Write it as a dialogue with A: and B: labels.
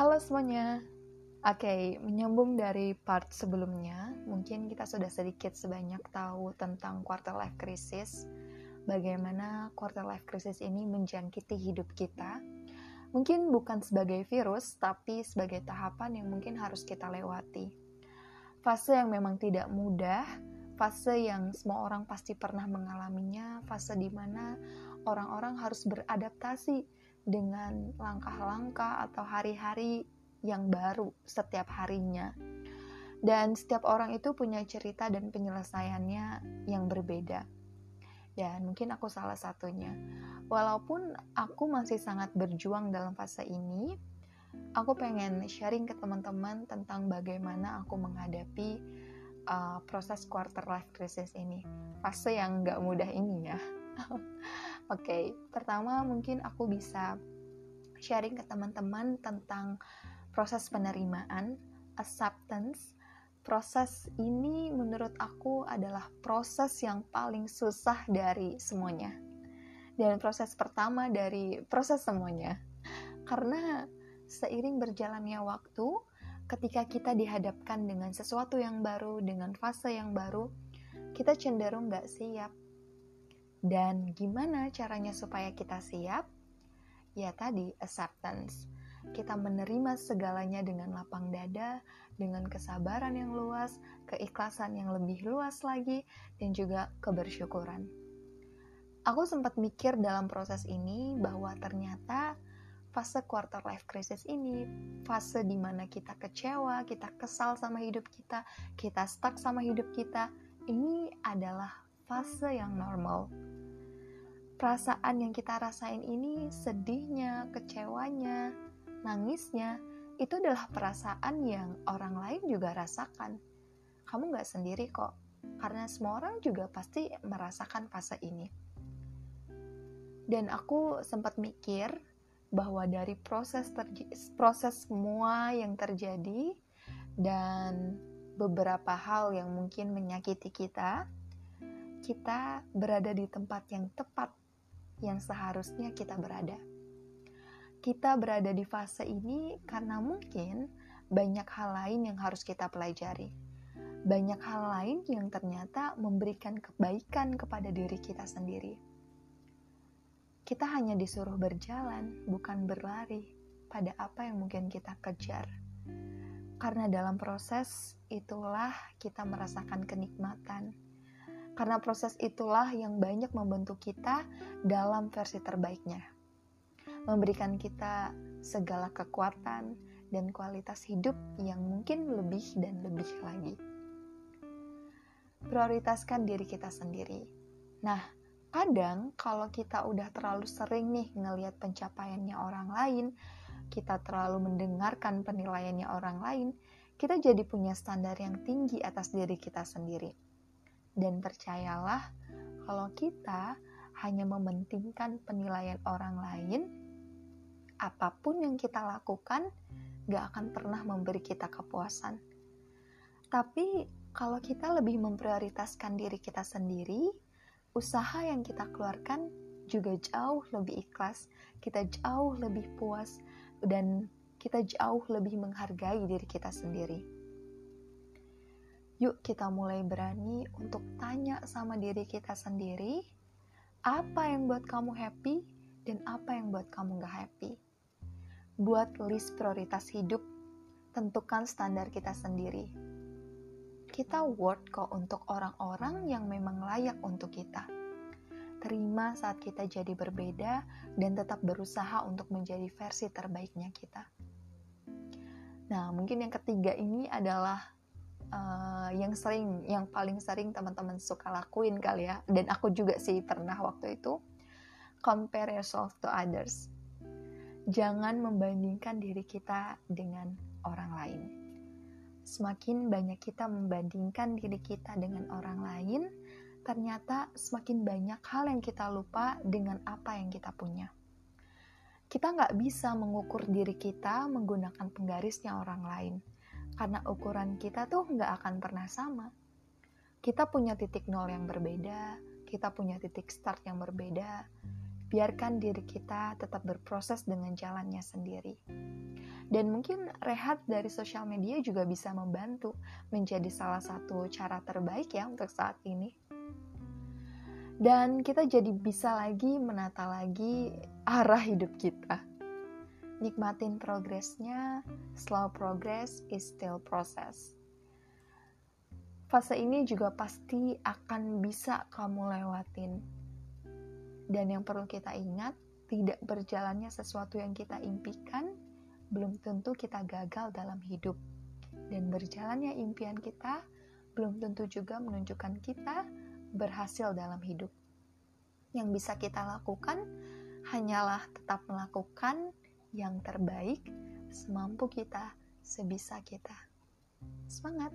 A: Halo semuanya. Oke, okay, menyambung dari part sebelumnya, mungkin kita sudah sedikit sebanyak tahu tentang quarter life crisis. Bagaimana quarter life crisis ini menjangkiti hidup kita. Mungkin bukan sebagai virus, tapi sebagai tahapan yang mungkin harus kita lewati. Fase yang memang tidak mudah, fase yang semua orang pasti pernah mengalaminya, fase di mana orang-orang harus beradaptasi dengan langkah-langkah atau hari-hari yang baru setiap harinya. Dan setiap orang itu punya cerita dan penyelesaiannya yang berbeda. Dan mungkin aku salah satunya. Walaupun aku masih sangat berjuang dalam fase ini, aku pengen sharing ke teman-teman tentang bagaimana aku menghadapi uh, proses quarter life crisis ini. Fase yang gak mudah ini ya. Oke, okay, pertama mungkin aku bisa sharing ke teman-teman tentang proses penerimaan, acceptance. Proses ini menurut aku adalah proses yang paling susah dari semuanya. Dan proses pertama dari proses semuanya. Karena seiring berjalannya waktu, ketika kita dihadapkan dengan sesuatu yang baru, dengan fase yang baru, kita cenderung gak siap dan gimana caranya supaya kita siap? Ya tadi, acceptance. Kita menerima segalanya dengan lapang dada, dengan kesabaran yang luas, keikhlasan yang lebih luas lagi, dan juga kebersyukuran. Aku sempat mikir dalam proses ini bahwa ternyata fase quarter life crisis ini, fase di mana kita kecewa, kita kesal sama hidup kita, kita stuck sama hidup kita, ini adalah fase yang normal. Perasaan yang kita rasain ini, sedihnya, kecewanya, nangisnya, itu adalah perasaan yang orang lain juga rasakan. Kamu gak sendiri kok, karena semua orang juga pasti merasakan fase ini. Dan aku sempat mikir bahwa dari proses proses semua yang terjadi dan beberapa hal yang mungkin menyakiti kita, kita berada di tempat yang tepat yang seharusnya kita berada. Kita berada di fase ini karena mungkin banyak hal lain yang harus kita pelajari. Banyak hal lain yang ternyata memberikan kebaikan kepada diri kita sendiri. Kita hanya disuruh berjalan, bukan berlari pada apa yang mungkin kita kejar. Karena dalam proses itulah kita merasakan kenikmatan, karena proses itulah yang banyak membentuk kita dalam versi terbaiknya. Memberikan kita segala kekuatan dan kualitas hidup yang mungkin lebih dan lebih lagi. Prioritaskan diri kita sendiri. Nah, kadang kalau kita udah terlalu sering nih ngelihat pencapaiannya orang lain, kita terlalu mendengarkan penilaiannya orang lain, kita jadi punya standar yang tinggi atas diri kita sendiri dan percayalah, kalau kita hanya mementingkan penilaian orang lain, apa pun yang kita lakukan gak akan pernah memberi kita kepuasan. Tapi kalau kita lebih memprioritaskan diri kita sendiri, usaha yang kita keluarkan juga jauh lebih ikhlas, kita jauh lebih puas, dan kita jauh lebih menghargai diri kita sendiri. Yuk kita mulai berani untuk tanya sama diri kita sendiri, apa yang buat kamu happy dan apa yang buat kamu gak happy. Buat list prioritas hidup, tentukan standar kita sendiri. Kita worth kok untuk orang-orang yang memang layak untuk kita. Terima saat kita jadi berbeda dan tetap berusaha untuk menjadi versi terbaiknya kita. Nah, mungkin yang ketiga ini adalah uh, yang sering yang paling sering teman-teman suka lakuin kali ya. Dan aku juga sih pernah waktu itu compare yourself to others. Jangan membandingkan diri kita dengan orang lain. Semakin banyak kita membandingkan diri kita dengan orang lain ternyata semakin banyak hal yang kita lupa dengan apa yang kita punya. Kita nggak bisa mengukur diri kita menggunakan penggarisnya orang lain karena ukuran kita tuh nggak akan pernah sama. Kita punya titik nol yang berbeda, kita punya titik start yang berbeda. Biarkan diri kita tetap berproses dengan jalannya sendiri. Dan mungkin rehat dari sosial media juga bisa membantu menjadi salah satu cara terbaik ya untuk saat ini. Dan kita jadi bisa lagi menata lagi arah hidup kita. Nikmatin progresnya, slow progress is still process. Fase ini juga pasti akan bisa kamu lewatin. Dan yang perlu kita ingat, tidak berjalannya sesuatu yang kita impikan belum tentu kita gagal dalam hidup. Dan berjalannya impian kita belum tentu juga menunjukkan kita berhasil dalam hidup. Yang bisa kita lakukan hanyalah tetap melakukan yang terbaik semampu kita, sebisa kita. Semangat!